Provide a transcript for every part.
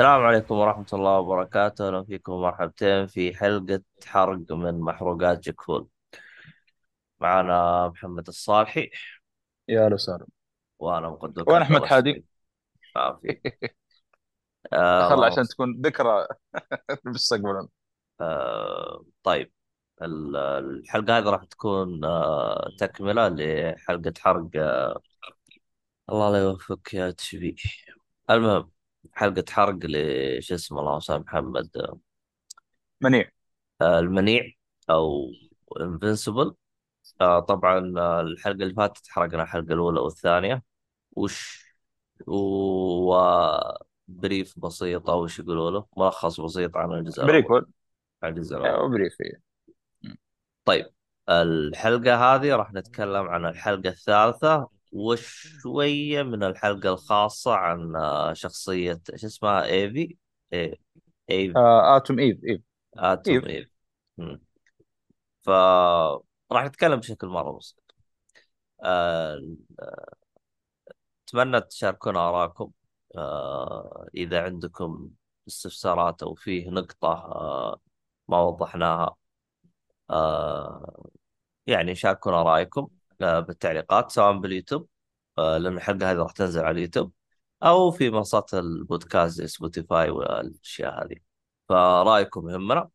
السلام عليكم ورحمة الله وبركاته، أهلا فيكم ومرحبتين في حلقة حرق من محروقات جكفول. معنا محمد الصالحي يا أهلا وسهلا وأنا عبد أحمد الله حادي؟ عافية. آه خل عشان تكون ذكرى بالمستقبل آه طيب ال- الحلقة هذه راح تكون آه تكملة لحلقة حرق آه الله لا يوفقك يا تشبي. المهم حلقة حرق لش اسمه اللهم صل محمد. منيع. آه المنيع أو Invincible آه طبعا آه، الحلقة اللي فاتت حرقنا الحلقة الأولى والثانية. وش و brief بسيط أو وش يقولوا له؟ ملخص بسيط عن الجزء بريكول عن الجزء أيوة brief إيه. طيب الحلقة هذه راح نتكلم عن الحلقة الثالثة. وشوية من الحلقة الخاصة عن آه، شخصية شو اسمها إيفي؟ Eve آه Atom Eve Eve. Atom Eve. ف راح نتكلم بشكل مرة بسيط. آه، أتمنى تشاركونا آراءكم. آه، إذا عندكم استفسارات أو فيه نقطة آه، ما وضحناها يعني شاركونا رأيكم. آه، بالتعليقات سواء باليوتيوب آه، لأن الحلقة هذه راح تنزل على اليوتيوب أو في منصات البودكاست زي سبوتيفاي والأشياء هذه. فرأيكم يهمنا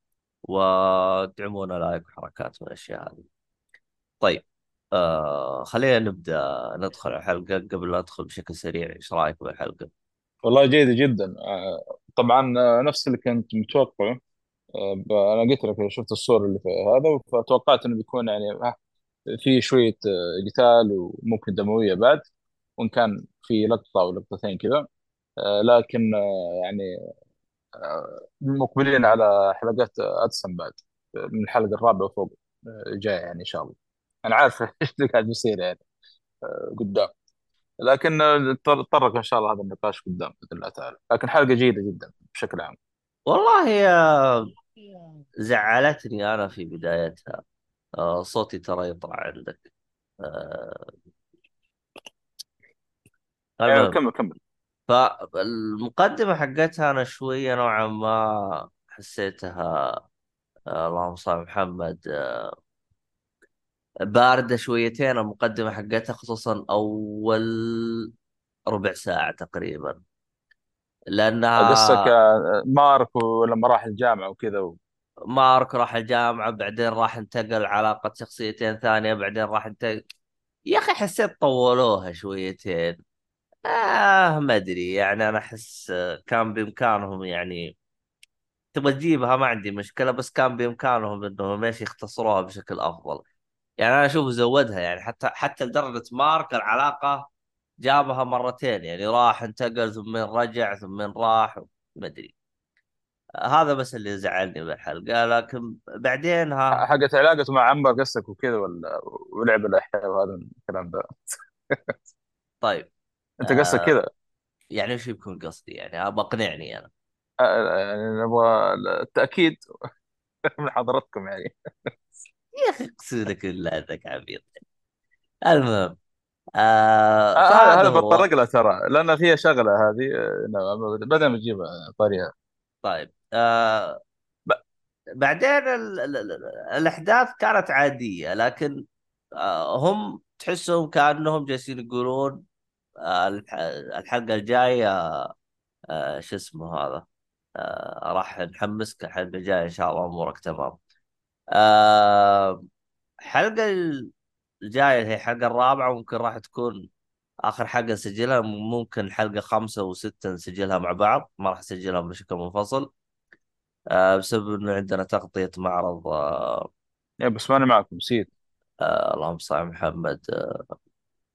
ودعمونا like وحركات من الأشياء هذه. طيب آه خلينا نبدأ ندخل على الحلقة. قبل لا ندخل بشكل سريع إيش رأيك بالحلقة؟ والله جيدة جدا. آه طبعا آه نفس اللي كنت متوقعه آه أنا قلت لك شفت الصورة اللي في هذا فتوقعت إنه بيكون يعني آه، في شوية آه قتال وممكن دموية بعد وإن كان في لقطة أو لقطتين كذا. آه لكن آه يعني مقبلين على حلقات ادسم بعد من الحلقة الرابعة وفوق جاية يعني إن شاء الله. أنا عارف إيش اللي قاعد بيصير يعني قدام. لكن نتطرق إن شاء الله هذا النقاش قدام بإذن الله تعالى. لكن حلقة جيدة جدا بشكل عام. والله يا. زعلتني أنا في بدايتها. آه صوتي ترى يطلع عندك. آه المهم. كمل كمل. فالمقدمة حقتها أنا شوية نوعا ما حسيتها آه اللهم صل على محمد آه باردة شويتين المقدمة حقتها خصوصا أول ربع ساعة تقريبا. لأنها آه، مارك ولما راح الجامعة وكذا و... مارك راح الجامعة بعدين راح انتقل علاقة شخصيتين ثانية بعدين راح انتقل يا أخي حسيت طولوها شويتين. آه ما أدري يعني أنا أحس آه، كان بإمكانهم يعني تبغى تجيبها ما عندي مشكلة بس كان بإمكانهم إنهم إيش يختصروها بشكل أفضل. يعني أنا أشوف زودها يعني حتى حتى لدرجة مارك العلاقة جابها مرتين يعني راح انتقل ثم رجع ثم راح ما أدري. هذا بس اللي زعلني بالحلقة لكن بعدين ها. حقت علاقته مع عمر قصدك وكذا ولا ولعب الاحياء وهذا الكلام ده. طيب. أنت قصدك آه كذا؟ يعني وش يكون قصدي يعني؟ ابى اقنعني أنا. آه، آه، يعني نبغى التأكيد من حضرتكم يعني. يا أخي اقسم لك بالله إنك عبيط. المهم آه آه، هذا هو. بتطرق لها ترى لأن فيها شغلة هذه نعم، بدل ما تجيبها طريقه طيب. آه بعدين ال ال ال الأحداث كانت عادية لكن آه هم تحسهم كأنهم جالسين يقولون آه الح- الحلقة الجاية آه شو اسمه هذا آه راح نحمسك الحلقة الجاية إن شاء الله أمورك تمام. آه الحلقة الجاية هي الحلقة الرابعة ممكن راح تكون آخر حلقة نسجلها ممكن حلقة خمسة وستة نسجلها مع بعض ما راح نسجلها بشكل منفصل. آه بسبب إنه عندنا تغطية معرض آه يا بس ماني معكم نسيت. آه اللهم صل على محمد.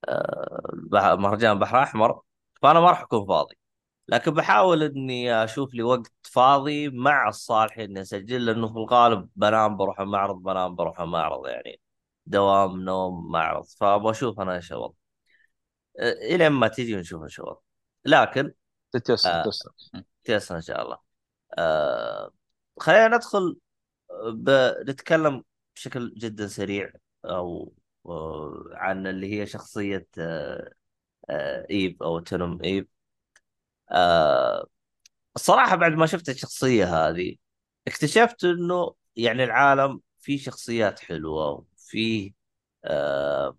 آه مهرجان بحر احمر فأنا ما راح أكون فاضي لكن بحاول إني أشوف لي وقت فاضي مع الصالح إني أسجل لأنه في الغالب بنام بروح المعرض بنام بروح المعرض يعني دوام نوم معرض. فأبغى أشوف أنا إيش الوضع. آه، إلى ما تيجي ونشوف إيش الوضع. لكن تتيسر آه تتيسر. تيسر إن شاء الله. آه خلينا ندخل بنتكلم بشكل جدا سريع أو آه، عن اللي هي شخصية آه، آه، إيف أو تنم إيف. آه، الصراحة بعد ما شفت الشخصية هذه اكتشفت إنه يعني العالم فيه شخصيات حلوة وفيه آه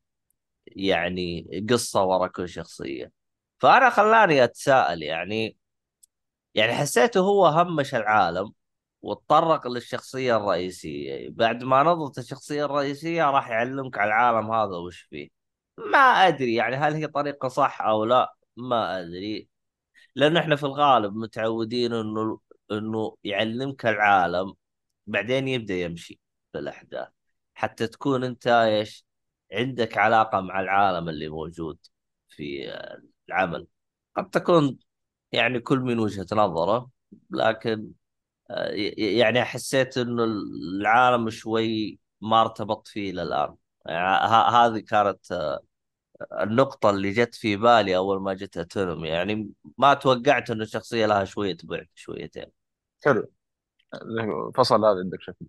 يعني قصة ورا كل شخصية. فأنا خلاني أتساءل يعني يعني حسيته هو همش العالم وتطرق للشخصية الرئيسية. بعد ما نضت الشخصية الرئيسية راح يعلمك على العالم هذا وش فيه. ما أدري يعني هل هي طريقة صح أو لا ما أدري. لأنه إحنا في الغالب متعودين إنه إنه يعلمك العالم بعدين يبدأ يمشي في الأحداث. حتى تكون أنت إيش عندك علاقة مع العالم اللي موجود في العمل. قد تكون يعني كل من وجهة نظره لكن يعني حسيت إنه العالم شوي ما ارتبط فيه للان يعني هذه كانت آه، النقطة اللي جت في بالي أول ما جت أتونومي يعني ما توقعت إنه الشخصية لها شوية بعد شويتين. حلو. فصل هذا عندك شكل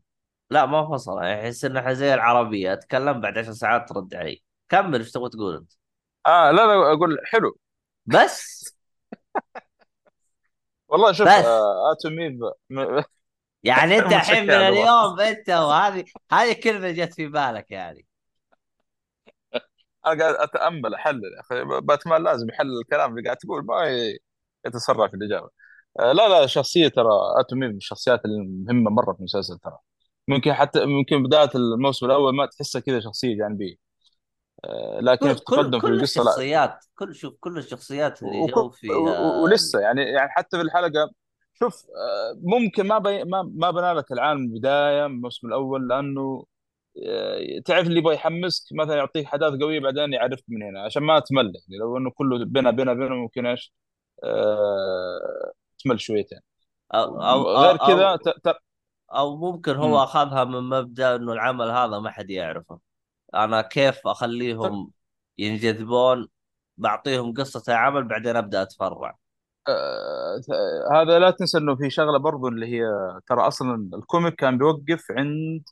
لا ما فصل. يعني أحس إنها زي العربية. أتكلم بعد عشر ساعات ترد علي. كمل إيش تبغى تقول أنت؟ آه لا لا أقول حلو. بس! والله شوف بس. آه اتومي ب- م- يعني أنت الحين من اليوم أنت وهذه هذه كلمة جت في بالك يعني. أنا قاعد أتأمل أحلل يا أخي. باتمان لازم يحلل الكلام اللي قاعد تقول ما ي- يتسرع في الإجابة. آه لا لا شخصية ترى اتومي من الشخصيات المهمه مرة في المسلسل ترى. ممكن حتى ممكن بداية الموسم الأول ما تحسها كذا شخصية جانبية. آه لكن كل في كل التقدم في القصة لا الشخصيات كل شوف كل الشخصيات اللي جو فيها ولسه يعني يعني حتى في الحلقة شوف آه، ممكن ما بي ما ما بنى لك العالم من البداية من الموسم الأول لأنه آه، تعرف اللي يبغى يحمسك مثلا يعطيك أحداث قوية بعدين يعرفك من هنا عشان ما تمل يعني لو إنه كله بنا بنا بنا ممكن إيش آه، تمل شويتين أو أو أو غير كذا أو. ت... أو ممكن هو مم. أخذها من مبدأ إنه العمل هذا ما حد يعرفه أنا كيف أخليهم ينجذبون؟ بعطيهم قصة العمل بعدين أبدأ أتفرع. آه، هذا لا تنسى إنه في شغلة برضو اللي هي ترى أصلا ال comic كان بيوقف عند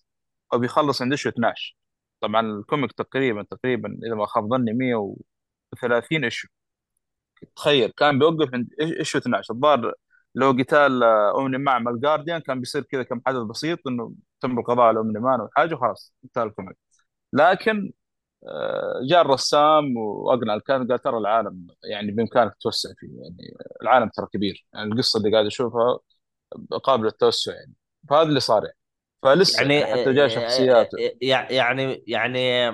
أو بيخلص عند issue 12 طبعا ال comic تقريبا تقريبا إذا ما خاب ظني 130 issue تخيل كان بيوقف عند issue 12 الظاهر لو قتال آه، Omni مع مع ال Guardian كان بيصير كذا كم حدث بسيط إنه تم القضاء على Omni-Man وحاجه وخلاص انتهى ال comic. لكن آه، جاء الرسام وأقنع الكاتب قال ترى العالم يعني بإمكانك توسع فيه يعني العالم ترى كبير. يعني القصة اللي قاعد أشوفها قابلة للتوسع يعني. فهذا اللي صار يعني. فلسه يعني يعني حتى جاء شخصيات يعني يعني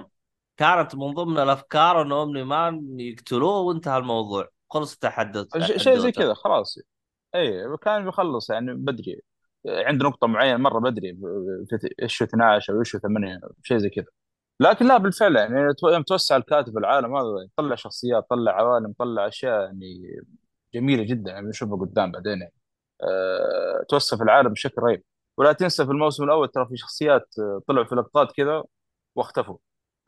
كانت من ضمن الأفكار إنه أمني مان يقتلوه وانتهى الموضوع. خلصت تحدث ش- شيء زي كذا خلاص. اي كان بيخلص يعني بدري. عند نقطة معينة مرة بدري في إيش 12 أو إيش 8 شيء زي كذا. لكن لا بالفعل يعني توسع الكاتب العالم هذا يطلع شخصيات طلع عوالم طلع أشياء يعني جميلة جدا يعني بنشوفها قدام بعدين يعني. أه توسع في العالم بشكل رهيب. ولا تنسى في الموسم الأول ترى في شخصيات آه، طلعوا في لقطات كذا واختفوا.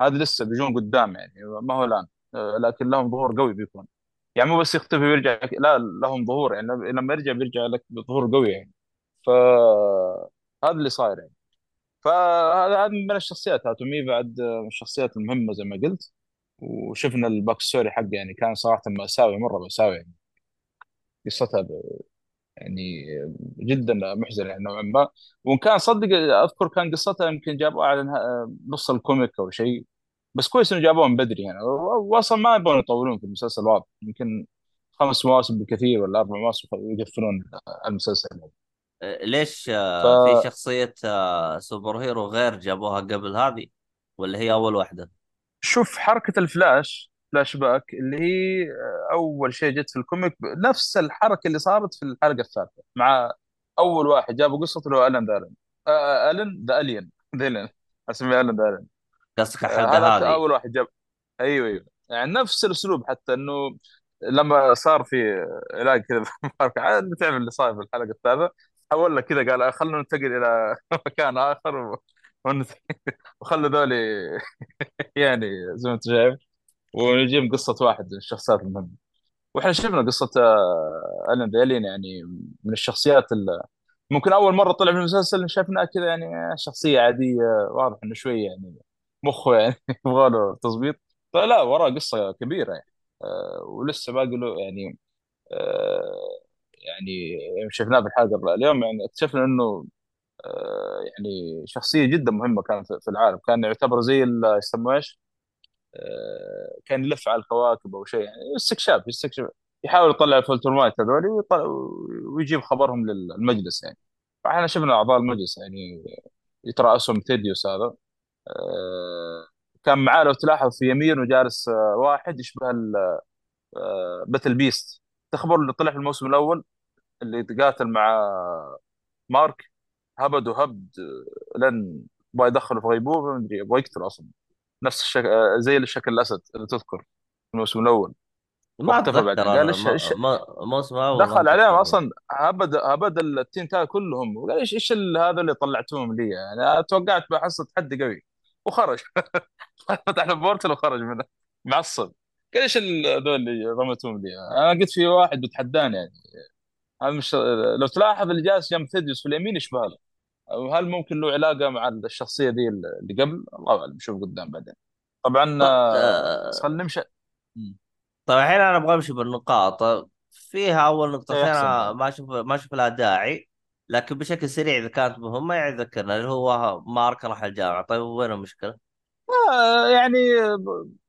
هذا لسه بيجون قدام يعني ما هو الآن. أه لكن لهم ظهور قوي بيكون. يعني مو بس يختفي ويرجع لا لهم ظهور يعني لما يرجع بيرجع لك بظهور قوي يعني. فهذا اللي صاير يعني. فهذا هذا من الشخصيات. Atom Eve بعد من الشخصيات المهمة زي ما قلت. وشفنا ال backstory حقه يعني كان صراحة مأساوي مرة مأساوي يعني. قصتها يعني جدا محزنة نوعا ما. وإن كان صدق أذكر كان قصتها يمكن جابوها على نص ال comic أو شيء. بس كويس إنه جابوها من بدري يعني. واصلا ما يبغون يطولون في المسلسل واضح يمكن خمس مواسم بالكثير ولا أربع مواسم يقفلون المسلسل. يعني. ليش آه، في شخصية آه، superhero غير جابوها قبل هذه؟ ولا هي أول واحدة؟ فشوف حركة ال flash flashback اللي هي أول شيء جت في ال comic نفس الحركة اللي صارت في الحلقة الثالثة مع أول واحد جابوا قصته اللي هو Allen the Allen آه، the Alien the Alien أسميه Allen Alien قصدك آه، الحلقة هذا هذه؟ أول واحد جاب. أيوه أيوه. يعني نفس الأسلوب حتى إنه لما صار في علاج كذا بتعمل اللي صار في الحلقة الثالثة. حول لك كذا قال خلونا ننتقل إلى مكان آخر وخلوا ذولي يعني زي ما أنت شايف. ونجيب قصة واحد من الشخصيات المهمة. وإحنا شفنا قصة آه، الين ديلين يعني من الشخصيات اللي ممكن أول مرة طلع في المسلسل شفناه كذا يعني شخصية عادية واضح إنه شوية يعني مخه يعني يبغى له تظبيط. فلا وراه قصة كبيرة يعني. آه، ولسه باقي له يعني آه، يعني شفناه في الحلقة اليوم يعني اكتشفنا إنه آه، يعني شخصية جدا مهمة كان في العالم. كان يعتبر زي يسموه إيش؟ آه، كان يلف على الكواكب أو شيء. يعني استكشاف يستكشف يحاول يطلع ال Viltrumite هذول ويجيب خبرهم للمجلس يعني. فإحنا شفنا أعضاء المجلس يعني يترأسهم Thaedus هذا. آه، كان معاه لو تلاحظ في يمينه جالس واحد يشبه Battle Beast تخبر اللي طلع في الموسم الأول؟ اللي يتقاتل مع مارك. هبد وهبد لين يبغى يدخله في غيبوبة ما أدري يبغى يقتله أصلا. نفس الشكل زي الشكل الأسد اللي تذكر الموسم الأول. ما أتذكر بعدين قال إيش إيش ما موسم اول ما دخل عليهم أصلا. هبد هبد التيم تاعي كلهم. وقال إيش إيش هذا اللي طلعتوهم لي؟ يعني توقعت بحصة تحدي قوي. وخرج. فتح له بورتل وخرج منه. معصب. قال إيش هذول اللي رميتوهم لي؟ أنا قلت في واحد بيتحداني يعني. مش لو تلاحظ اللي جالس جنب ثيديوس في اليمين يشبه له وهل ممكن له علاقة مع الشخصية ذي اللي قبل؟ الله أعلم نشوف قدام بعدين. طبعا آه، آه، خلينا نمشي. طيب الحين أنا أبغى أمشي بالنقاط. فيها أول نقطتين أنا بعد ما أشوف ما أشوف لها داعي لكن بشكل سريع إذا كانت مهمة يعني ذكرنا اللي هو مارك راح الجامعة. طيب وين المشكلة؟ آه، يعني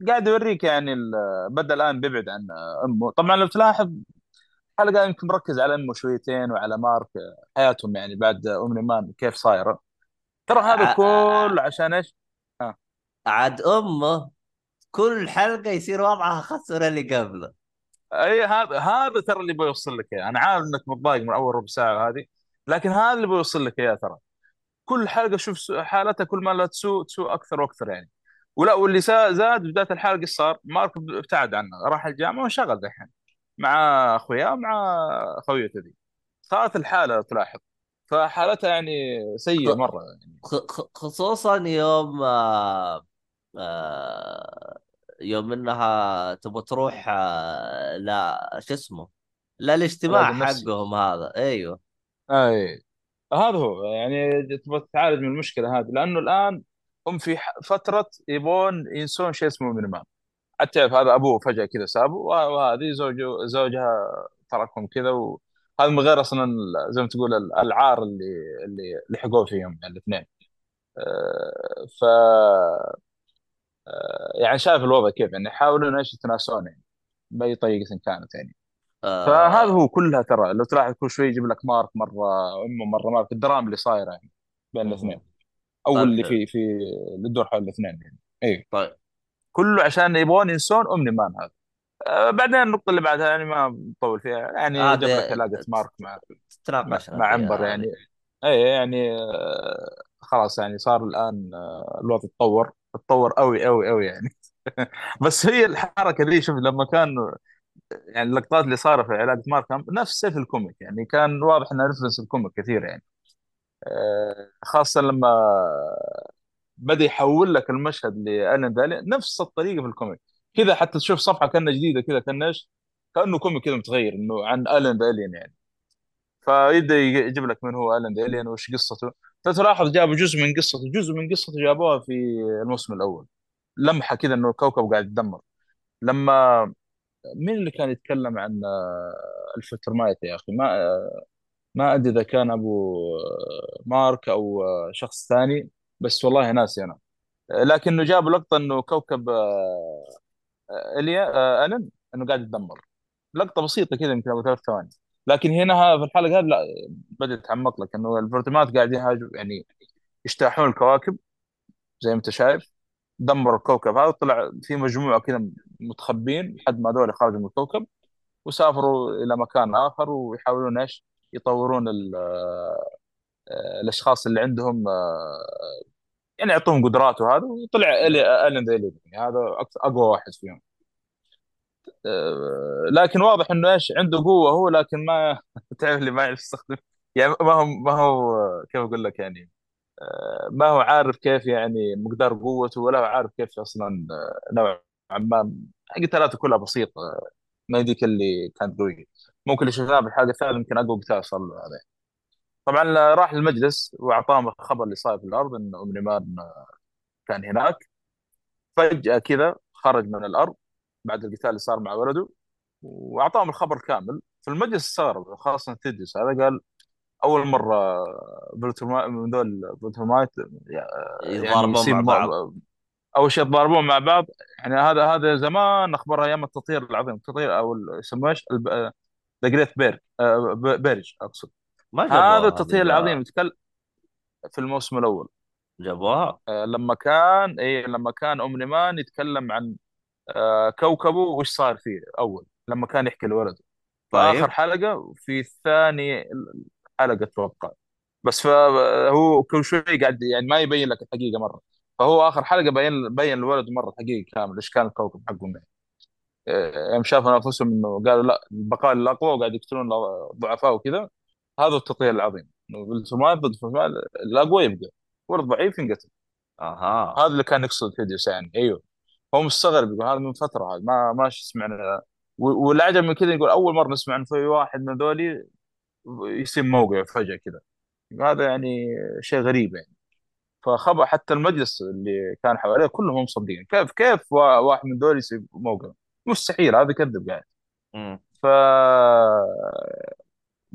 قاعد يوريك يعني ال- بدأ الآن بيبعد عن أمه. طبعا لو تلاحظ الحلقة يمكن مركز على أمه شويتين وعلى مارك حياتهم يعني بعد أم نيمان كيف صايرة. ترى هذا ع- كله عشان إيش؟ ها عاد أمه كل حلقة يصير وضعها من اللي قبله. أي هذا هذا ترى اللي بيوصل لك إياه. أنا عارف إنك متضايق من أول ربع ساعة هذه لكن هذا اللي بيوصل لك إياه ترى. كل حلقة شوف حالتها كل ما لا تسوء تسوء أكثر وأكثر يعني. ولا واللي زاد بداية الحلقة إيش صار؟ مارك ابتعد عنه راح الجامعة وانشغل دحين مع اخوياه مع خويته ذي صارت الحالة تلاحظ. فحالتها يعني سيئة مرة يعني. خصوصا يوم آه، آه، يوم إنها تبغى تروح آه، لا شو اسمه؟ لا العلاج الاجتماع النفسي. حقهم هذا. أيوه. أي. هذا هو. يعني تبغى تتعالج من المشكلة هذه. لأنه الآن هم في فترة يبغون ينسون شيء اسمه مينيمان تعرف هذا أبوه فجأة كذا سابه وه- وهذه زوجه زوجها تركهم كذا وهذا من غير أصلا زي ما تقول ال- العار اللي اللي لحقوه فيهم يعني الاثنين. آه، ف آه، يعني شايف الوضع كيف يعني يحاولون إيش يتناسون يعني بأي طريقة كانت يعني. فهذا آه هو كلها ترى لو تلاحظ كل شوي يجيب لك مارك مرة أمه مرة مارك الدراما اللي صايرة يعني بين الاثنين. مهم. أو طيب اللي في في اللي تدور حول الاثنين يعني. اي طيب. كله عشان يبغون ينسون Omni-Man هذا. آه بعدين النقطة اللي بعدها يعني ما بطول فيها. يعني جاب لك هذه علاقه مارك مع مع, Amber يعني. اي يعني آه خلاص يعني صار الآن آه الوضع تطور تطور قوي قوي قوي يعني. بس هي الحركة دي شوف لما كان يعني اللقطات اللي صارت في علاقة مارك نفس في ال comic يعني. كان واضح إنها reference ال comic كثير يعني. آه، خاصة لما بدا يحول لك المشهد ل Allen the Alien نفس الطريقة في ال comic. كذا حتى تشوف صفحة كأنها جديدة كذا كانه إيش؟ كأنه comic كذا متغير إنه عن Allen the Alien يعني. فيبدأ يجيب لك من هو Allen the Alien وش قصته. فتلاحظ جابوا جزء من قصته جزء من قصته جابوها في الموسم الأول. لمحة كذا إنه الكوكب قاعد يتدمر. لما مين اللي كان يتكلم عن ال Viltrumite يا أخي؟ ما ما أدري إذا كان أبو مارك أو شخص ثاني. بس والله ناسي أنا آه، لكنه جاب لقطة إنه كوكب آه، آه، إليا آه، Allen إنه قاعد يتدمر. لقطة بسيطة كذا يمكن ابو ثلاث ثواني. لكن هنا في الحلقة هذه لا بدات تتعمق لك إنه ال Viltrumite قاعدين يعني يجتاحون الكواكب زي ما أنت شايف. دمروا الكوكب هذا طلع في مجموعة كذا متخبين لحد ما هذول خرجوا من الكوكب وسافروا إلى مكان آخر ويحاولون إيش؟ يطورون ال- الأشخاص اللي عندهم يعني يعطوهم قدرات وهذا وطلع الين ذا يعني هذا أقوى واحد فيهم. آه، لكن واضح إنه إيش عنده قوة هو لكن ما تعرف اللي ما يعرف يستخدم. يعني ما هو ما هو كيف أقول لك يعني آه، ما هو عارف كيف يعني مقدار قوته ولا هو عارف كيف أصلا آه، نوعا ما. قتالاته كلها بسيطة ما يديك اللي كانت قويه ممكن اللي شفناه في الحلقة الثالثه يمكن أقوى قتال صار له هذا. طبعا راح للمجلس وأعطاهم الخبر اللي صاير في الأرض إن Omni-Man كان هناك. فجأة كذا خرج من الأرض بعد القتال اللي صار مع ولده وأعطاهم الخبر كامل. في المجلس استغرب خاصة Thaedus هذا قال مرة Viltrumite من ذول فولترمايت يعني يضاربون يصير مع بعض. أول شيء يتضاربون مع بعض. يعني هذا هذا زمان أخبار أيام التطهير العظيم. التطهير أو يسموه إيش؟ the Great Purge Purge أقصد. ما هذا جابوها هذه التطهير العظيم. الا يتكلم في الموسم الأول. جابوها. آه، لما كان اي لما كان Omni-Man يتكلم عن آه، كوكبه وش صار فيه أول لما كان يحكي لولده. في اخر طيب حلقة في ثاني حلقة أتوقع بس فهو كل شوي قاعد يعني ما يبين لك الحقيقة مرة. فهو آخر حلقة بين بين الولد مرة الحقيقة كامل إيش كان الكوكب حقهم يعني. آه، يوم شافوا أنفسهم إنه قالوا لا البقاء الأقوى وقاعد يقتلون الضعفاء وكذا. هذا التطهير العظيم. انه بالفرمان ضد فرمان الأقوى يبقى والضعيف ينقتل أها. هذا اللي كان يقصد فيديوس يعني أيوه. هو مستغرب يقول هذا من فترة هذا ما ما سمعنا والعجب من كذا يقول أول مرة نسمع عن في واحد من ذولي يصير موقع فجأة كذا. هذا يعني شيء غريب يعني. فخبر حتى المجلس اللي كان حواليه كلهم مصدقين كيف كيف وا- واحد من دول يصير موقع؟ مستحيل هذا كذب قاعد. امم ف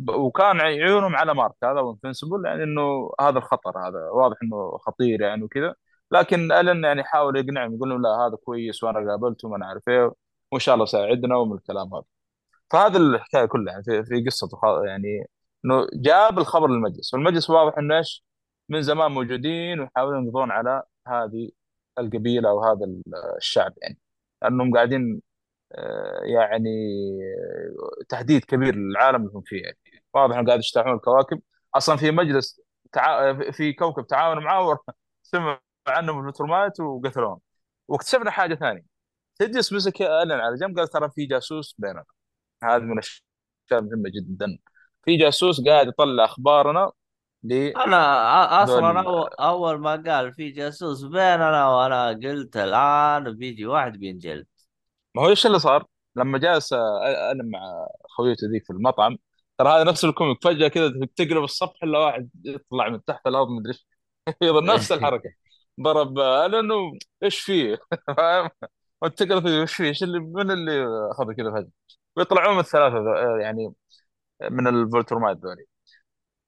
وكان عيونهم على مارك هذا وانفنسبل يعني إنه هذا الخطر هذا واضح إنه خطير يعني وكذا. لكن ألن يعني حاول يقنعهم يقول لهم لا هذا كويس وأنا قابلته وأنا عارف إيه وإن شاء الله ساعدنا ومن الكلام هذا. فهذا الحكاية كلها يعني في, في قصته يعني إنه جاب الخبر للمجلس والمجلس واضح إنه إيش من زمان موجودين ويحاولون يقضون على هذه القبيلة أو هذا الشعب يعني. لأنهم قاعدين آه، يعني تهديد كبير للعالم اللي هم فيه يعني. واضح انهم قاعد يجتاحون الكواكب. أصلا في مجلس تع... في كوكب تعاونوا معاه سمع عنهم ال Viltrumite وقتلوهم. واكتشفنا حاجة ثانية. Thaedus مسك Allen على جنب قال ترى في جاسوس بيننا. هذه من الأشياء المهمة جدا. في جاسوس قاعد يطلع أخبارنا أنا أ- أصلا أول, أول ما قال في جاسوس بيننا وأنا قلت الآن بيجي واحد بينجلد. ما هو إيش اللي صار؟ لما جالس Allen مع خويته ذيك في المطعم ترى هذا نفس ال comic فجأة كذا تقلب الصفحة إلا واحد يطلع من تحت الأرض مدري إيش يضرب نفس الحركة ضرب Allen إيش فيه؟ فاهم؟ وتقرا إيش فيه؟ إيش اللي من اللي أخذ كذا فجأة؟ ويطلعون من الثلاثة ذو- يعني من ال Viltrumite ذولي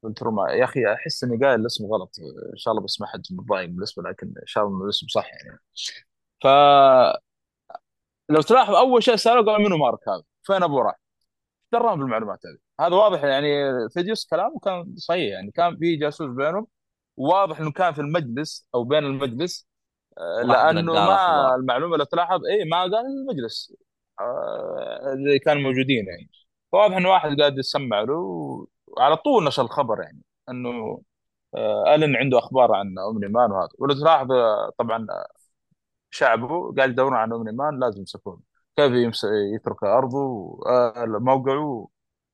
Viltrumite يا أخي أحس إني قايل الاسم غلط إن شاء الله بس ما حد متضايق من الاسم لكن إن شاء الله الاسم صح يعني فلو تلاحظ أول شيء سألوه قال منو مارك هذا؟ فين أبوه راح؟ دراهم بالمعلومات هذه. هذا واضح يعني فيديوس كلامه كان صحيح يعني كان في جاسوس بينهم واضح إنه كان في المجلس أو بين المجلس آه، لأنه ما المعلومة اللي تلاحظ اي ما قال المجلس آه، اللي كانوا موجودين يعني. فواضح إنه واحد قاعد يسمع له وعلى طول نشر الخبر يعني إنه آه، الن عنده أخبار عن أم نيمان وهذا. ولو تلاحظ آه، طبعا شعبه قاعد يدورون عن أم نيمان لازم يمسكونه. كيف. يترك ارضه آه، موقعه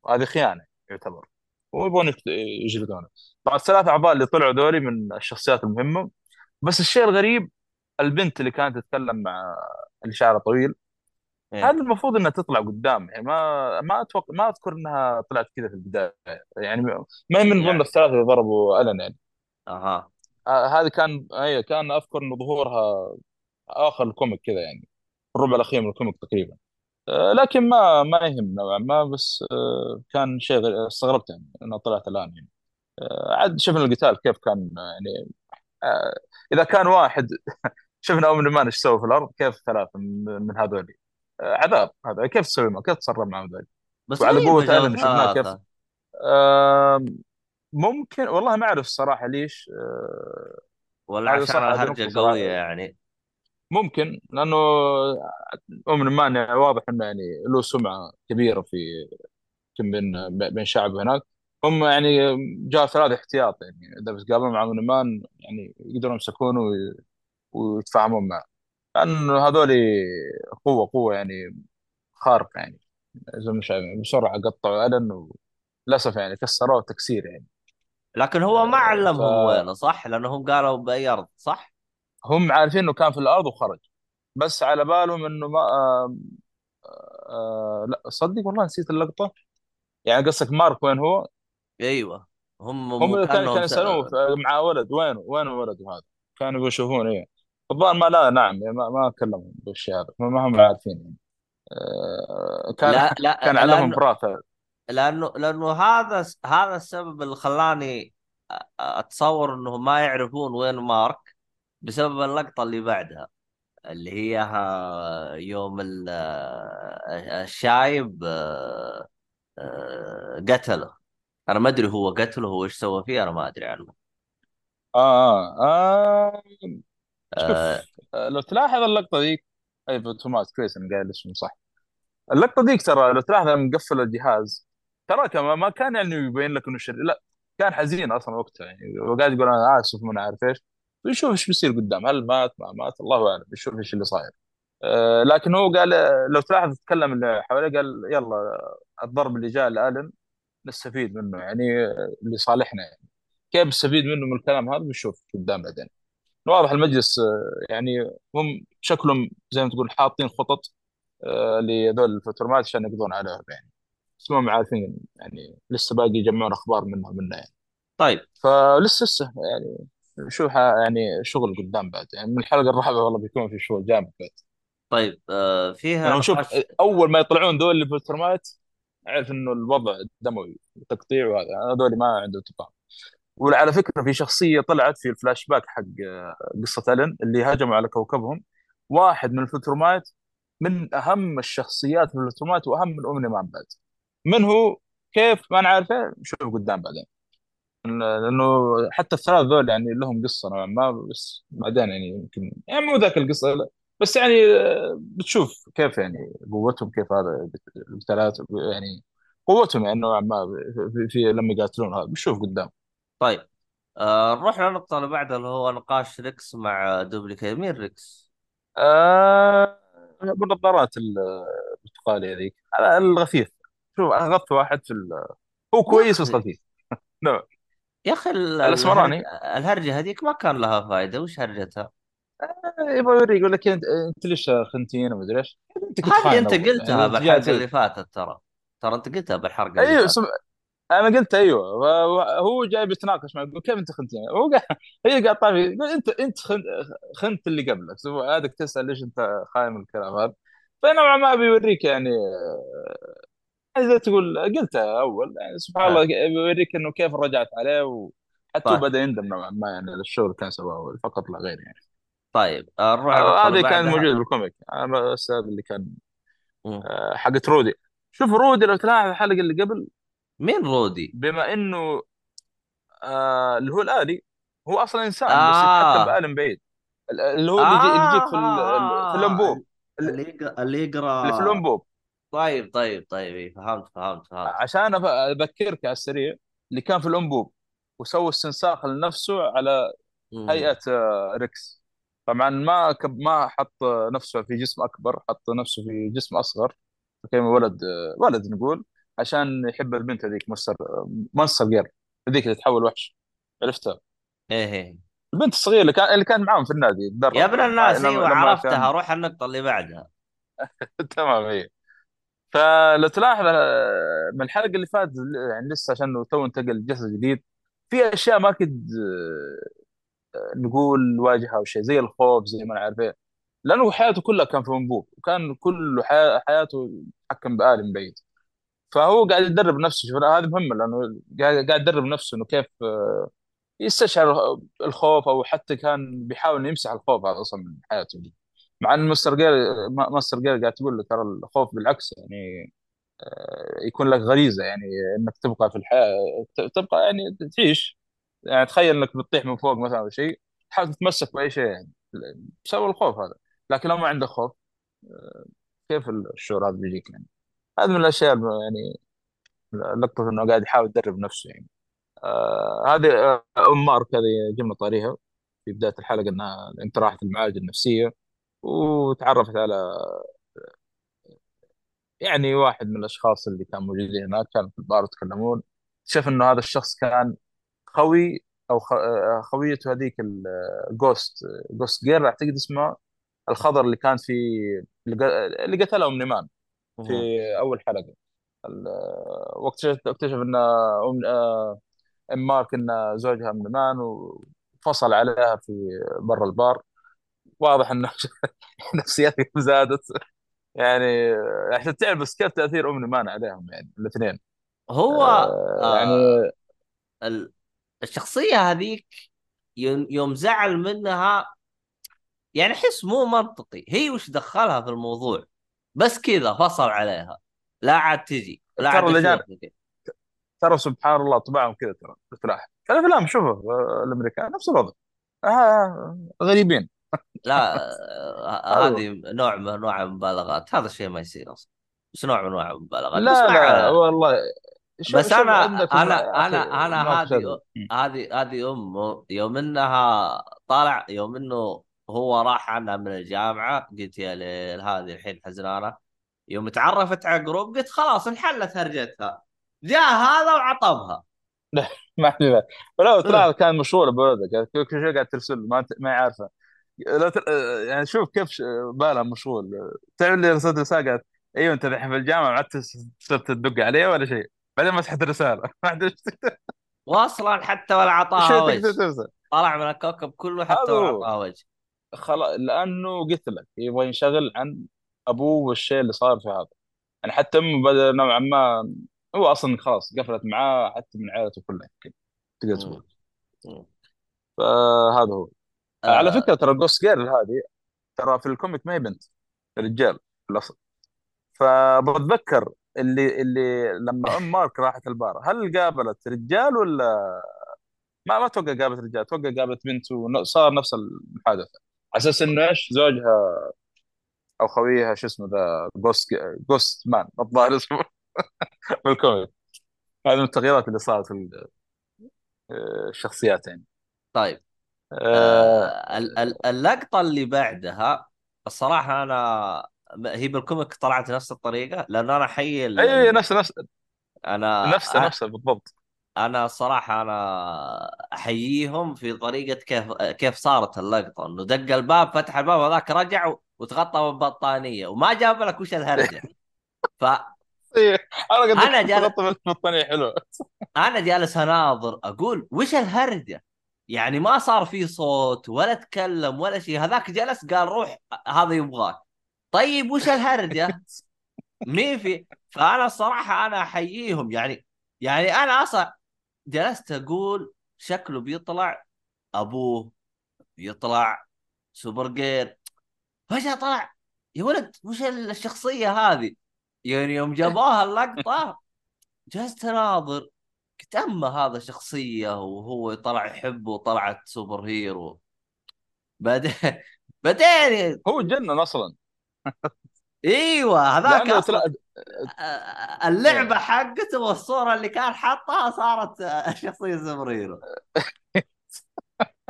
هذه خيانة يعتبر. ويبغون يجلدونه. طبعا الثلاث أعضاء اللي طلعوا ذولي من الشخصيات المهمة. بس الشيء الغريب البنت اللي كانت تتكلم مع اللي شعرها طويل إيه. هذا المفروض إنها تطلع قدام يعني ما ما أتوقع ما أذكر إنها طلعت كذا في البداية. يعني ما هي من ضمن يعني الثلاثة اللي ضربوا ألن يعني. أها. آه، هذه كان اي كان أذكر انه ظهورها آخر ال comic كذا يعني. الربع الأخير من ال comic تقريبا. آه، لكن ما ما يهم نوعا ما بس آه، كان شيء غير استغربت يعني انها طلعت الآن يعني. آه، عاد شفنا القتال كيف كان يعني إذا كان واحد شفنا Omni-Man إيش سوى في الأرض كيف ثلاثة من هذول؟ عذاب هذا كيف تسوي معه؟ كيف تتصرف مع هذول؟ بس وعلى قوة ألن شفناه كيف؟ آه، ممكن والله ما أعرف الصراحة ليش ولا عشان صراحة قوية يعني. ممكن لأنه ام نمان يعني واضح إنه يعني له سمعة كبيرة في بين بين شعب هناك. هم يعني جاء ثلاث احتياط يعني إذا بتقابلون مع نمان يعني يقدرون يمسكونه وي- ويتفاهمون معه. لأنه هذول قوة قوة يعني خارقة يعني. زي ما شايف بسرعة قطعوا الن وللأسف يعني كسروه تكسير يعني. لكن هو ما علمهم فهم وينه صح؟ لأنهم قالوا بأي أرض صح؟ عارفين إنه كان في الأرض وخرج. بس على بالهم إنه ما آه آه لا صدق والله نسيت اللقطة. يعني قصدك مارك وين هو؟ أيوه. هم هم كان كأنهم كان. يسالوه ف- مع ولد وين وين ولده هذا؟ كانوا يشوفون إيه. الظاهر ما لا نعم يعني ما ما كلمهم بالشيء هذا. ما هم عارفين يعني. آه، كان لا لا كان علمهم براثة لأنه لأنه هذا هذا السبب اللي خلاني أتصور انهم ما يعرفون وين مارك. بسبب اللقطة اللي بعدها اللي هي ها- يوم ال- الشايب آه، آه، قتله. أنا ما أدري هو قتله هو إيش سوى فيه أنا ما أدري عنه. آه, آه, آه آه، شوف آه لو تلاحظ اللقطة ذيك أي توماس كويس أنا قايل اسمه صح. اللقطة ذيك ترى لو تلاحظ لما مقفل الجهاز ترى كمان ما كان يعني يبين لك إنه شرير لا كان حزين أصلا وقتها يعني وقاعد يقول أنا آسف ما عارف إيش. ويشوف إيش بيصير قدام هل مات ما مات الله أعلم يشوف إيش اللي صاير. آه لكن هو قال لو تلاحظ تكلم اللي حواليه قال يلا الضرب اللي جاء لآلن نستفيد منه يعني لصالحنا يعني. كيف نستفيد منه من الكلام هذا؟ بنشوف قدام بعدين. واضح المجلس آه، يعني هم شكلهم زي ما تقول حاطين خطط آه، لذول الفترمات عشان يقضون عليهم يعني. بس ما عارفين يعني لسه باقي يجمعون أخبار منها منها يعني. طيب. فلسه لسه يعني. شو ح- يعني شغل قدام بعد يعني من الحلقة الرابعة والله بيكون في شغل جامد بعد. طيب آه، فيها يعني شوف نقاش أول ما يطلعون دول الفترمات أعرف إنه الوضع دموي تقطيع وهذا هذول ما عندهم تفاهم وعلى فكرة في شخصية طلعت في الفلاش باك حق آه، قصة ألن اللي هجموا على كوكبهم. واحد من الفترومات من أهم الشخصيات في الفترومات وأهم من Omni-Man بعد. من هو؟ كيف؟ ما نعرفه نشوف قدام بعدين. لأنه حتى الثلاث ذول يعني لهم قصة نوعا ما بس بعدين يعني يمكن يعني مو ذاك القصة لا. بس يعني آه، بتشوف كيف يعني قوتهم كيف هذا الثلاث يعني قوتهم يعني نوعا ما في, في لما يقاتلون هذا بتشوف قدام. طيب آه، نروح للنقطة اللي بعدها اللي هو نقاش ريكس مع دوبليكيت. مين ريكس؟ آه بالنظارات البرتقالية هذيك على الغثيث. شوف أنا أغث واحد في ال... هو كويس بس غثيث. نعم. يا أخي. الاسمراني الهرجة هذيك ما كان لها فائدة وش هرجتها؟ آه، يبغى يوريك يقول لك انت أنت ليش خنتين وما أدري إيش؟ أنت كنت هذه أنت قلتها يعني تسوي اللي فاتت ترى. ترى أنت قلتها بالحلقة اللي أيوه سم... أنا قلت أيوه. هو جاي بيتناقش معي يقول كيف أنت خنتين؟ هو قاعد هي قاعد طافي يقول انت أنت خنت, خنت اللي قبلك. هذاك تسأل ليش أنت خاين من الكلام هذا. فنوعا ما بيوريك يعني زي تقول قلتها أول يعني سبحان الله آه. بيوريك إنه كيف رجعت عليه وحتى طيب. بدا يندم نوعا ما يعني للشغل اللي كان سواه فقط لا غير يعني. طيب آه، نروح آه، هذه كانت بعدها. موجوده بال comic. أنا بس هذا اللي كان. آه، حقت رودي. شوف رودي لو تلاحظ الحلقة اللي قبل مين رودي؟ بما إنه آه اللي هو الآلي هو أصلا إنسان بس يتحكم آه بآلة بعيد. اللي هو اللي يجيك آه في آه. في آه آه. الانبوب اللي يقرأ اللي في الانبوب طيب طيب طيب إيه، فهمت فهمت فهمت. عشان اذكرك على السريع اللي كان في الأنبوب وسوى استنساخ لنفسه على مم. هيئة آه، ريكس. طبعا ما كب ما حط نفسه في جسم أكبر حط نفسه في جسم أصغر. كان ولد آه، ولد نقول عشان يحب البنت هذيك Monster Monster Girl هذيك اللي تحول وحش. عرفتها إيه إيه. البنت الصغيرة اللي كان اللي كان معاهم في النادي يا ابن. الناس أيوه عرفتها كان روح النقطة اللي بعدها. تمام هي فلو تلاحظ آه، من الحلقة اللي فاتت يعني لسه عشان تو انتقل جسد جديد في أشياء ما كنت آه، نقول واجهها أو شيء زي الخوف زي ما نعرف إيه. لأنه حياته كلها كان في انبوب وكان كل حي... حياته يتحكم بآلة من بعيد فهو قاعد يدرب نفسه شوف هذه مهمة لأنه قاعد يدرب نفسه إنه كيف آه، يستشعر الخوف أو حتى كان بيحاول إنه يمسح الخوف هذا أصلا من حياته دي مع إن Monster Girl Monster Girl قاعد تقول له ترى الخوف بالعكس يعني آه، يكون لك غريزة يعني إنك تبقى في الحياة تبقى يعني تعيش. يعني تخيل إنك بتطيح من فوق مثلا أو شيء تحاول تتمسك بأي شيء يعني بسبب الخوف هذا. لكن لو ما عندك خوف كيف الشعور هذا بيجيك يعني؟ هذا من الأشياء يعني لقطه إنه قاعد يحاول يدرب نفسه يعني. آه هذه آه، أم مارك هذه جبنا طاريها في بداية الحلقة إنها أنت راحت المعالجه النفسية. وتعرفت على يعني واحد من الأشخاص اللي كانوا موجودين هناك كانوا في البار يتكلمون. شاف إنه هذا الشخص كان خوي أو خويته هذيك ال Ghost Ghost Girl أعتقد اسمه الخضر اللي كان في اللي قتله Omni-Man في. أول حلقة. واكتشف اكتشف إن أم آه، أم مارك إن زوجها Omni-Man وفصل عليها في برا البار. واضح ان نفسيتهم زادت. يعني عشان تعرف بس كيف تأثير ام مان عليهم يعني الاثنين. هو آه، يعني آه ال- الشخصية هذيك يوم زعل منها يعني احس مو منطقي. هي وش دخلها في الموضوع؟ بس كذا فصل عليها. لا عاد تجي لا عاد اشوفك ترى سبحان الله طباعهم كذا ترى في الافلام شوفوا آه، الأمريكان نفس الوضع. آه غريبين. لا آه، هذا هذه نوع من انواع المبالغات. هذا الشيء ما يصير أصلا. بس نوع من انواع المبالغات. لا لا والله شوف بس شوف أنا أنا أنا أنا هذه هذه هذه أمه يوم إنها طالع يوم إنه هو راح عنها من الجامعة قلت يا ليل هذه الحين حزنانة. يوم تعرفت على جروب قلت خلاص انحلت هرجتها. جاء هذا وعطبها. لا ما. ولو. طلع كان مشهور بولده كل شيء قاعد ترسل ما ما يعرفه. لا ت... يعني شوف كيف ش- بالها مشغول. تعمل لي رسالة رسالة قالت أيوه أنت الحين في الجامعة ما عدت صرت تدق عليه ولا شيء. بعدين مسحت الرسالة. ما عاد واصلا حتى ولا عطاها وجه. طلع من الكوكب كله حتى ولا عطاها وجه. خلاص لأنه قلت لك يبغى ينشغل عن أبوه والشيء اللي صار في هذا. يعني حتى أمه بدأ نوعا ما هو أصلا خلاص قفلت معاه حتى من عائلته كلها تقدر. تقول. فهذا هو. على آه. فكرة ترى Ghost Girl هذه ترى في ال comic ما هي بنت رجال في الاصل فبتذكر اللي اللي لما أم مارك راحت البار هل قابلت رجال ولا ما ما أتوقع قابلت رجال أتوقع قابلت بنت وصار نفس المحادثة. على أساس إنه إيش؟ زوجها أو خويها شو اسمه the Ghost Ghost Man الظاهر اسمه. بال comic هذه من التغييرات اللي صارت في آه، الشخصيات يعني. طيب. آه، ال- ال- اللقطة اللي بعدها الصراحة أنا هي بال comic طلعت نفس الطريقة لأن أنا حي ال... أي نفس نفس. أنا نفسه نفسه بالضبط. أنا صراحة أنا أحييهم في طريقة كيف كيف صارت اللقطة إنه دق الباب فتح الباب هذاك رجع وتغطى بالبطانية وما جاب لك وش الهرجة. فأنا إيه، أنا قد جال تغطى بالبطانيه حلوة أنا جالس أناظر أقول وش الهرجة؟ يعني ما صار في صوت ولا تكلم ولا شيء هذاك جلس قال روح هذا يبغاك. طيب وش الهرجه؟ مين في؟ فأنا الصراحه أنا أحييهم. يعني يعني أنا أصلا جلست أقول شكله بيطلع أبوه بيطلع سوبر جير. فجاه طلع؟ يا ولد وش الشخصية هذه؟ يعني يوم جابوها اللقطة جلست أناظر. اما هذا شخصية وهو طلع يحبه وطلعت superhero بعدين بعدين هو جنن أصلا إيوه هذاك تلا... اللعبة. حقته والصورة اللي كان حاطها صارت شخصية سوبر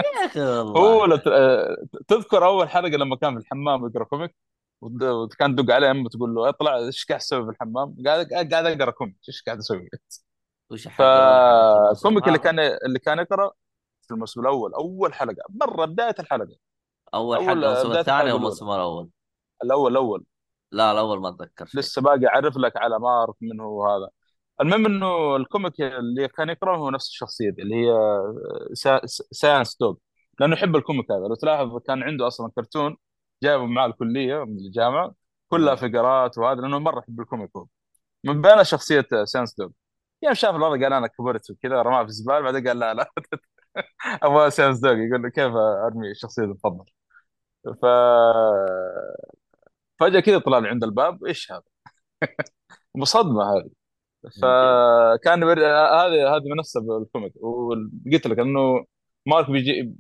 يا أخي هو والله لت... آه، تذكر أول حلقة لما كان في الحمام يقرأ comic وكان تدق عليه أمه تقول له اطلع إيش قاعد تسوي في الحمام؟ قاعد قاعد أقرأ comic إيش قاعد أسوي؟ وش فال comic اللي كان اللي كان يقرأ في الموسم الأول أول حلقة مره بداية الحلقة. أول حلقة الموسم الثاني أو الموسم الأول؟ الأول الأول. لا الأول ما أتذكر شيء. لسه باقي أعرف لك على مارك من هو هذا. المهم إنه ال comic اللي كان يقرا هو نفس الشخصية دي اللي هي Sci... Science Dog لأنه يحب ال comic هذا. لو تلاحظ كان عنده أصلا كرتون جايبه معاه الكلية من الجامعة كلها. فقرات وهذا لأنه مرة يحب ال comic هو. من بينها شخصية Science Dog يوم شاف الوضع قال أنا كبرت وكذا رماه في الزبالة بعدين قال لا لا. أبغى Science Dog يقول له كيف أرمي الشخصية دي تفضل ف فجأة كذا طلع لي عند الباب إيش هذا؟ مصدمة هذه. فكان بر... هذه هذه منصة بال comic وقلت لك إنه مارك بيجي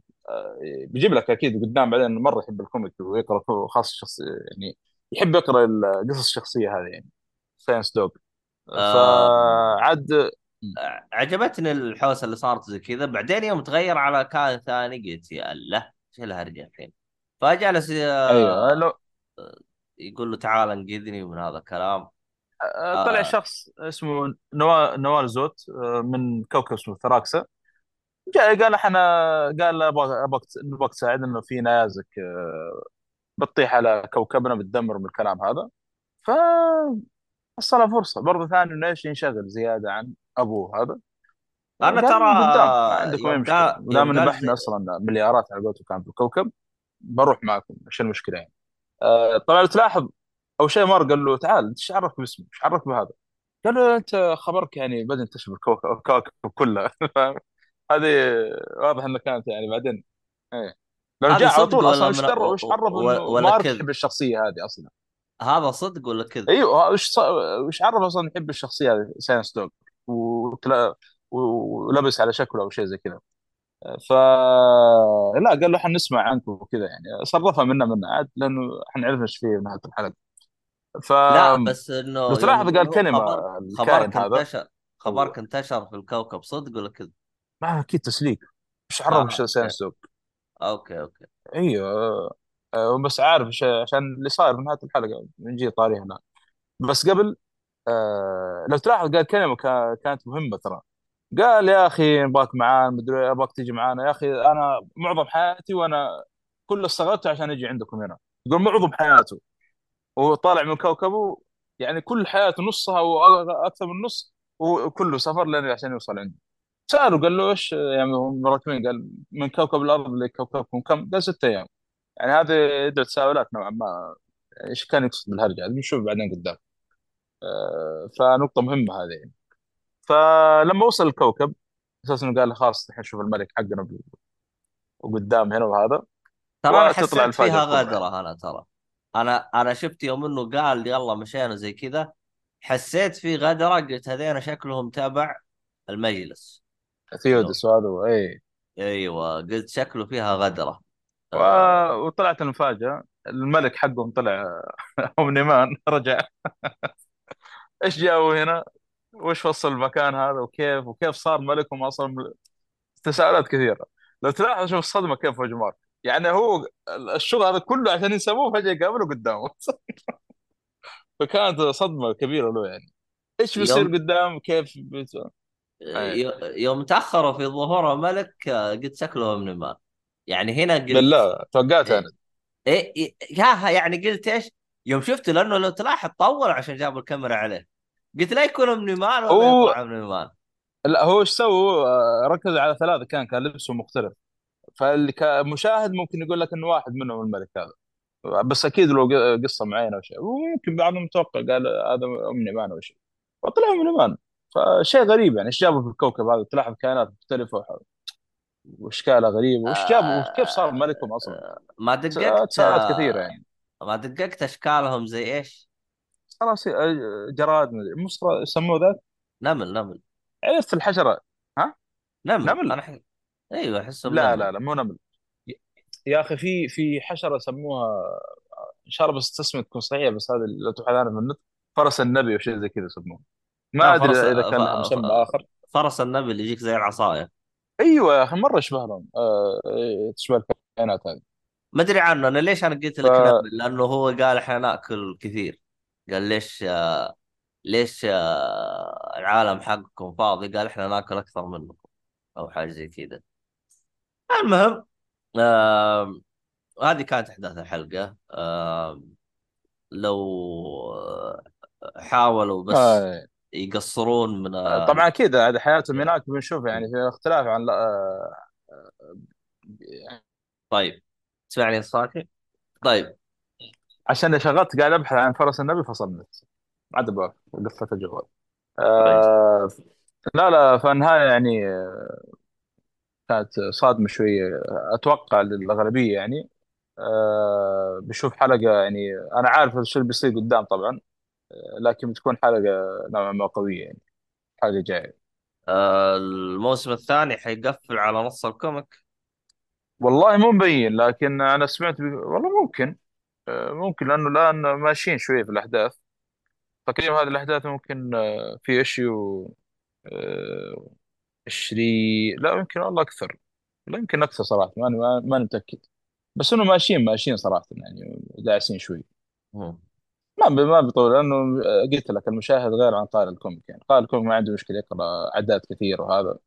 بيجيب لك أكيد قدام بعدين مرة يحب ال comic ويقرأ خاص شخص يعني يحب يقرأ القصص الشخصية هذه يعني. Science Dog آه فعاد عجبتني الحوسة اللي صارت زي كذا. بعدين يوم تغير على كائن ثاني قلت يا الله إيش الهرجه الحين؟ فجلس أيوه آه، لو يقول له تعال انقذني من هذا الكلام. طلع آه. شخص اسمه نوا... نوال زوت من كوكب اسمه ثراكسا. جاء قال إحنا قال أبغى نبغى تساعدنا إنه في نيازك آه، بتطيح على كوكبنا بتدمر من الكلام هذا. ف حصل فرصة. برضه ثاني إنه إيش ينشغل زيادة عن أبوه هذا؟ أنا ترى قال قدام ما عندكم أي مشكلة. قال دام يوم إنه قال زي أصلا مليارات على قولته كان في الكوكب بروح معكم. إيش المشكلة يعني؟ آه، طبعا تلاحظ أول شيء مارك قال له تعال إنت إيش عرفك باسمه إيش عرفك بهذا؟ قالوا أنت خبرك يعني بدأ ينتشر الكوكب كله. فاهم؟ هذه واضح إنه كانت يعني بعدين إيه. لو جاء على طول أصلا ولا وش من در وش عرف ولا إنه يحب الشخصية هذه أصلا؟ هذا صدق ولا كذب؟ أيوه وش ص... وش عرف أصلا يحب الشخصية هذه Science Dog وتلا... ولبس على شكله أو شيء زي كذا. ف لا قال له حنسمع عنك وكذا يعني. صرفها منا منا عاد لأنه حنعرف إيش فيه في نهايه الحلقة. لا فلو بس إنه يوم تلاحظ قال يقولون كلمة خبر خبرك انتشر خبرك انتشر في الكوكب صدق ولا كذب؟ ما أكيد تسليك. إيش عرف آه إيش Science Dog okay okay. أيوه. آه، بس عارف عشان اللي صاير في نهايه الحلقة نجي طاري هنا. بس قبل آه لو تلاحظ قال كلمة كا- كانت مهمة ترى. قال يا أخي نبغاك معانا مدري ابغاك تيجي معانا. يا أخي أنا معظم حياتي وأنا كل اللي عشان أجي عندكم هنا. يقول معظم حياته. وهو طالع من كوكبه يعني كل حياته نصها وأكثر من نص وكله سفر لين عشان يوصل عنده. سأله قال له إيش؟ يعني هم راكبين قال من كوكب الأرض لكوكبكم كم؟ قال ستة أيام. يعني هذه يدعو تساؤلات نوعا ما. يعني إيش كان يقصد بالهرجة؟ هذه بنشوف بعدين قدام. آه، فنقطة مهمة هذه. يعني. فلما وصل الكوكب أساسا قال له خلاص الحين شوف الملك حقنا وقدام هنا وهذا. ترى أنا وتطلع حسيت الفاجأة فيها الكبرى يعني غدره أنا ترى. أنا أنا شفت يوم إنه قال يلا مشينا زي كذا حسيت في غدره قلت هذين شكلهم تبع المجلس. ثيودس وهذا اي أيوه قلت شكله فيها غدره و... آه. وطلعت المفاجأة الملك حقهم طلع اومني مان رجع. إيش جابوا هنا؟ وش فصل المكان هذا؟ وكيف؟ وكيف صار ملكهم أصلا؟ تساؤلات كثيرة. لو تلاحظ شوف الصدمة كيف في مارك يعني هو الشغل هذا كله عشان يسووه فجأة يقابله قدامه. فكانت صدمة كبيرة له يعني. إيش بيصير يوم قدام؟ كيف بيت... أي. يوم تاخروا في ظهور الملك آه، قلت شكله من مال يعني هنا قلت بالله توقعت أنا. إيه إيه إيه، ياها يعني قلت إيش؟ يوم شفته لأنه لو تلاحظ طول عشان جابوا الكاميرا عليه. قلت لا يكون من مال ولا هو من مال لا هو إيش سووا ركز على ثلاثة كان كان لبسه مختلف. فاللي كمشاهد ممكن يقول لك إنه واحد منهم الملك هذا. بس أكيد له ق- قصة معينة أو شيء وممكن بعضهم متوقع قال هذا امني مان أو شيء وطلع امني مان فشيء غريب يعني إيش جابوا في الكوكب هذا؟ تلاحظ كائنات مختلفة واشكالها غريبة وش جابوا وكيف صار آه ملكهم أصلا؟ ما ت- دققت تساؤلات كثيرة آه يعني ما دققت؟ أشكالهم زي إيش؟ خلاص آه، جراد مدري مصر يسموه ذاك؟ نمل نمل. عرفت الحشرة. ها؟ نمل. نمل. أنا ح... أيوه أحسهم لا لا لا مو نمل. يا أخي في في حشرة سموها إن شاء الله بس تسمية تكون صحيحة بس لو تبحث عنها في النت فرس النبي وشيء زي كذا يسموه. ما أدري فرس إذا. كان. مسمى آخر. فرس النمل اللي يجيك زي العصاية. أيوه يا أخي مرة يشبه لهم آه إيه، تشبه الكائنات هذه. ما أدري عنه أنا ليش أنا قلت لك ف لأنه هو قال إحنا نأكل كثير. قال ليش ليش آه، العالم حقكم فاضي؟ قال إحنا نأكل أكثر منكم أو حاجة زي كذا. المهم آه هذه كانت أحداث الحلقة. آه لو آه، حاولوا بس آه يقصرون من آه طبعا أكيد هذه حياتهم هناك بنشوف يعني في اختلاف عن آه طيب تسمعني صاحي طيب. عشان شغلت قاعد أبحث عن فرس النبي فصلت عاد بقى قفلت الجوال. آه لا لا فالنهاية يعني كانت صادمة شوية. أتوقع للأغلبية يعني. آه بشوف حلقة يعني أنا عارف الشيء اللي بيصير قدام طبعا. آه، لكن بتكون حلقة نوعا ما قوية يعني. حلقة جاية. آه الموسم الثاني حيقفل على نص ال comic؟ والله مو مبين لكن أنا سمعت بي... والله ممكن. آه، ممكن لأنه الآن ماشيين شوية في الأحداث. تقريبا هذه الأحداث ممكن آه، في issue 20 لا يمكن والله أكثر. لا يمكن أكثر صراحة ما ما ما متأكد. بس إنه ماشيين ماشيين صراحة يعني داعسين شوي. ما ما بيطول لأنه قلت لك المشاهد غير عن قارئ ال comic يعني. قارئ ال comic ما عنده مشكلة يقرأ اعداد كثير وهذا.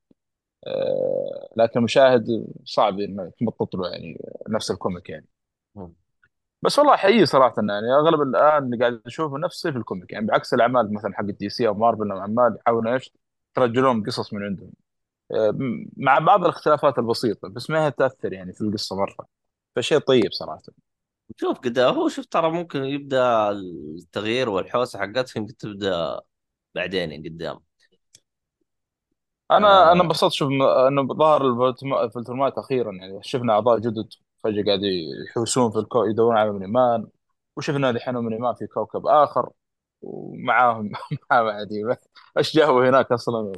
آه، لكن المشاهد صعب إنه تمطط له يعني نفس ال comic يعني. مم. بس والله حقيقي صراحة يعني أغلب الآن اللي قاعد أشوفه نفس صيف ال comic يعني. بعكس الأعمال مثلا حق DC أو مارفل لما عمال يحاولوا إيش يرجلون قصص من عندهم. آه، مع بعض الاختلافات البسيطة بس ما هي تأثر يعني في القصة مرة. فشيء طيب صراحة. شوف كده هو شوف ترى ممكن يبدأ التغيير والحوسة حقتهم تبدأ بعدين قدام. أنا أنا آه. انبسطت شوف إنه ظهر الفولترمات أخيرا يعني. شفنا أعضاء جدد فجأة قاعد يحوسون في الكو يدورون على منيمان وشفنا الحين منيمان في كوكب آخر ومعاهم معاهم عادي إيش جابوا هناك أصلا؟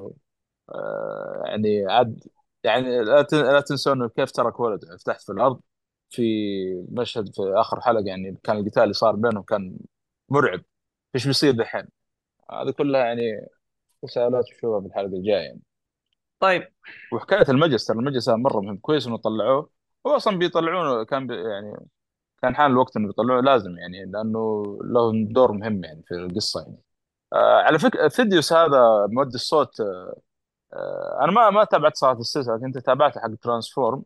آه، يعني عاد يعني لا تن- لا تنسون إنه كيف ترك ولده. تحت في الأرض في مشهد في آخر حلقة يعني كان القتال اللي صار بينهم كان مرعب. إيش بيصير دحين؟ هذه كلها يعني تساؤلات نشوفها في الحلقة الجاية يعني. طيب. وحكاية المجلس ترى المجلس مرة مهم كويس إنه طلعوه. هو أصلا بيطلعونه كان بي يعني كان حان الوقت إنه بيطلعوه لازم يعني لأنه له دور مهم يعني في القصة يعني. آه على فكره ثيديوس هذا مؤدي الصوت آه أنا ما ما تابعت صراحة السلسلة لكن أنت تابعته حق Transformers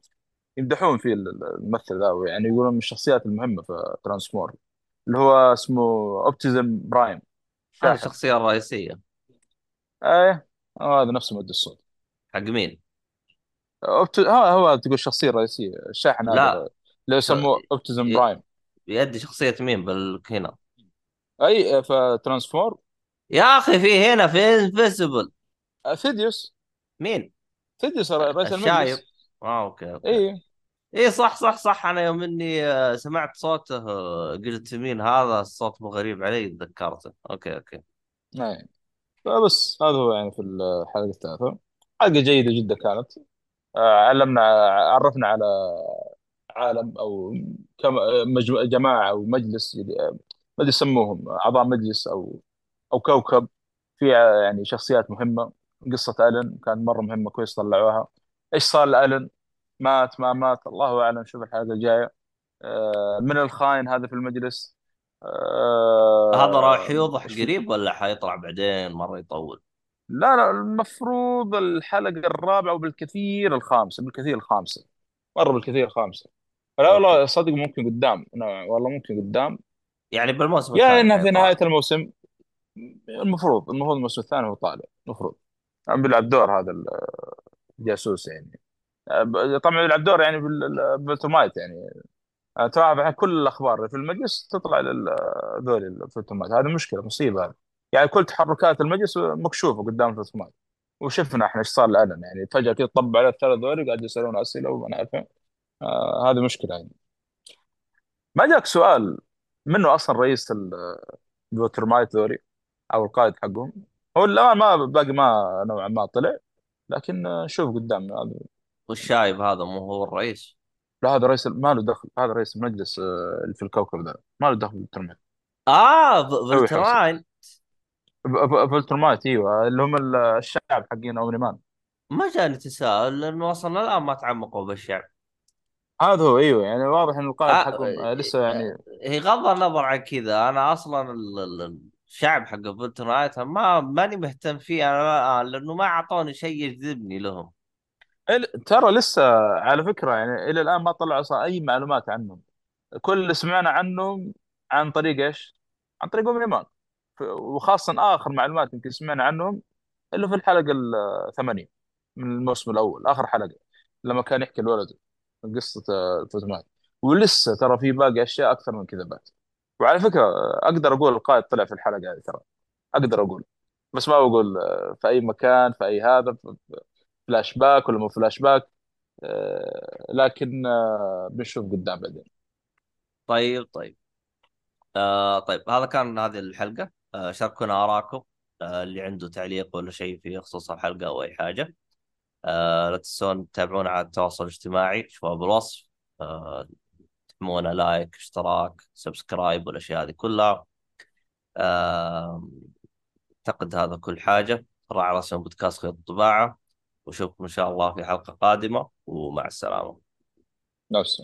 يمدحون فيه ال- الممثل ذا يعني يقولون من الشخصيات المهمة في Transformers اللي هو اسمه Optimus Prime هذه شاحن. الشخصيه الرئيسيه إيه آه، هذا نفسه مؤدي الصوت. حق مين؟ أوبت... هو هو تقول الشخصيه الرئيسيه الشاحن هذا لا. اللي. يسموه اوبتيزم ي- برايم يدي شخصية مين بال... هنا اي فترانسفور يا أخي في هنا في انفيسبل ثيديوس مين؟ ثيديوس رئيس الشايب. المجلس آه أوكي أوكي. اي اي صح صح صح. أنا يوم إني آه، سمعت صوته قلت مين هذا الصوت مو غريب علي تذكرته. أوكي أوكي. اي فبس هذا هو يعني في الحلقة الثالثة. حلقة جيدة جدا كانت. آه، علمنا عرفنا على عالم أو كم. جماعة أو مجلس ما أدري يسموهم أعضاء مجلس أو أو كوكب. في يعني شخصيات مهمة. قصة ألن كانت مرة مهمة كويس طلعوها. إيش صار لألن؟ مات ما مات. الله أعلم شوف الحلقة الجاية. آه، من الخاين هذا في المجلس؟ هذا راح آه، يوضح قريب ولا حيطلع بعدين مرة يطول؟ لا لا المفروض الحلقة الرابعة وبالكثير الخامسة بالكثير الخامسة. مرة بالكثير الخامسة. لا والله صدق ممكن قدام. لا والله ممكن قدام. يعني بالموسم يا الثاني إنها في نهاية حيطلع الموسم. المفروض المفروض الموسم الثاني هو طالع. المفروض. عم بيلعب دور هذا الجاسوس يعني. طبعا بيلعب دور يعني بال- بالتومايت يعني. الحين كل الأخبار في المجلس تطلع لذول ال Viltrumites هذه مشكلة مصيبة يعني كل تحركات المجلس مكشوفة قدام ال Viltrumites وشفنا إحنا إيش صار الان يعني. فجأة كذا طب على الثلاث ذول قاعد يسألون أسئلة وما عارفين آه هذه مشكلة يعني. ما جاك سؤال منه أصلا رئيس ال Viltrumite ذولي أو القائد حقهم؟ هو الان ما باقي ما نوعا ما طلع. لكن آه، شوف قدام هذا والشايب هذا مو هو الرئيس؟ لا هذا رئيس ما له دخل. هذا رئيس المجلس آه، اللي في الكوكب ذا. ما له دخل بالترميم آه ف- هو يحوسه فلتراين فولترمايت أيوه. اللي هم ال- الشعب حقين اومنيمان ما جاني تساؤل لأنه وصلنا الآن ما تعمقوا بالشعب. هذا هو أيوه. يعني واضح إن آه القائد حقهم آه، آه، لسه يعني هي غض النظر عن كذا. أنا أصلا ال- ال- الشعب حق فلترايت ما ماني مهتم فيه أنا ما- لأنه ما أعطوني شيء يجذبني لهم. ترى لسه على فكرة يعني إلى الآن ما طلعوا أي معلومات عنهم. كل اللي سمعنا عنهم عن طريق إيش؟ عن طريق اومنيمان ف- وخاصة آخر معلومات يمكن سمعنا عنهم اللي في الحلقة الثمانيه من الموسم الأول آخر حلقة لما كان يحكي الولد قصة آه، الفوتومات ولسه ترى في باقي أشياء أكثر من كذا بعد. وعلى فكرة أقدر أقول القائد طلع في الحلقة هذه ترى. أقدر أقول. بس ما بقول آه، في أي مكان في أي هذا فلاش باك ولا مو فلاش باك. آه، لكن آه، بنشوف قدام بعدين. طيب طيب. آه طيب. هذا كان هذه الحلقة. آه شاركونا آرائكم. آه اللي عنده تعليق ولا شيء في خصوص الحلقة أو أي حاجة. آه لا تنسون تتابعونا على التواصل الاجتماعي. شوفوا بالوصف آه تحرمونا like اشتراك subscribe والأشياء هذه كلها. أعتقد هذا كل حاجة. على رسم بودكاست خيط الطباعة. وأشوفكم إن شاء الله في حلقة قادمة. ومع السلامة. نفس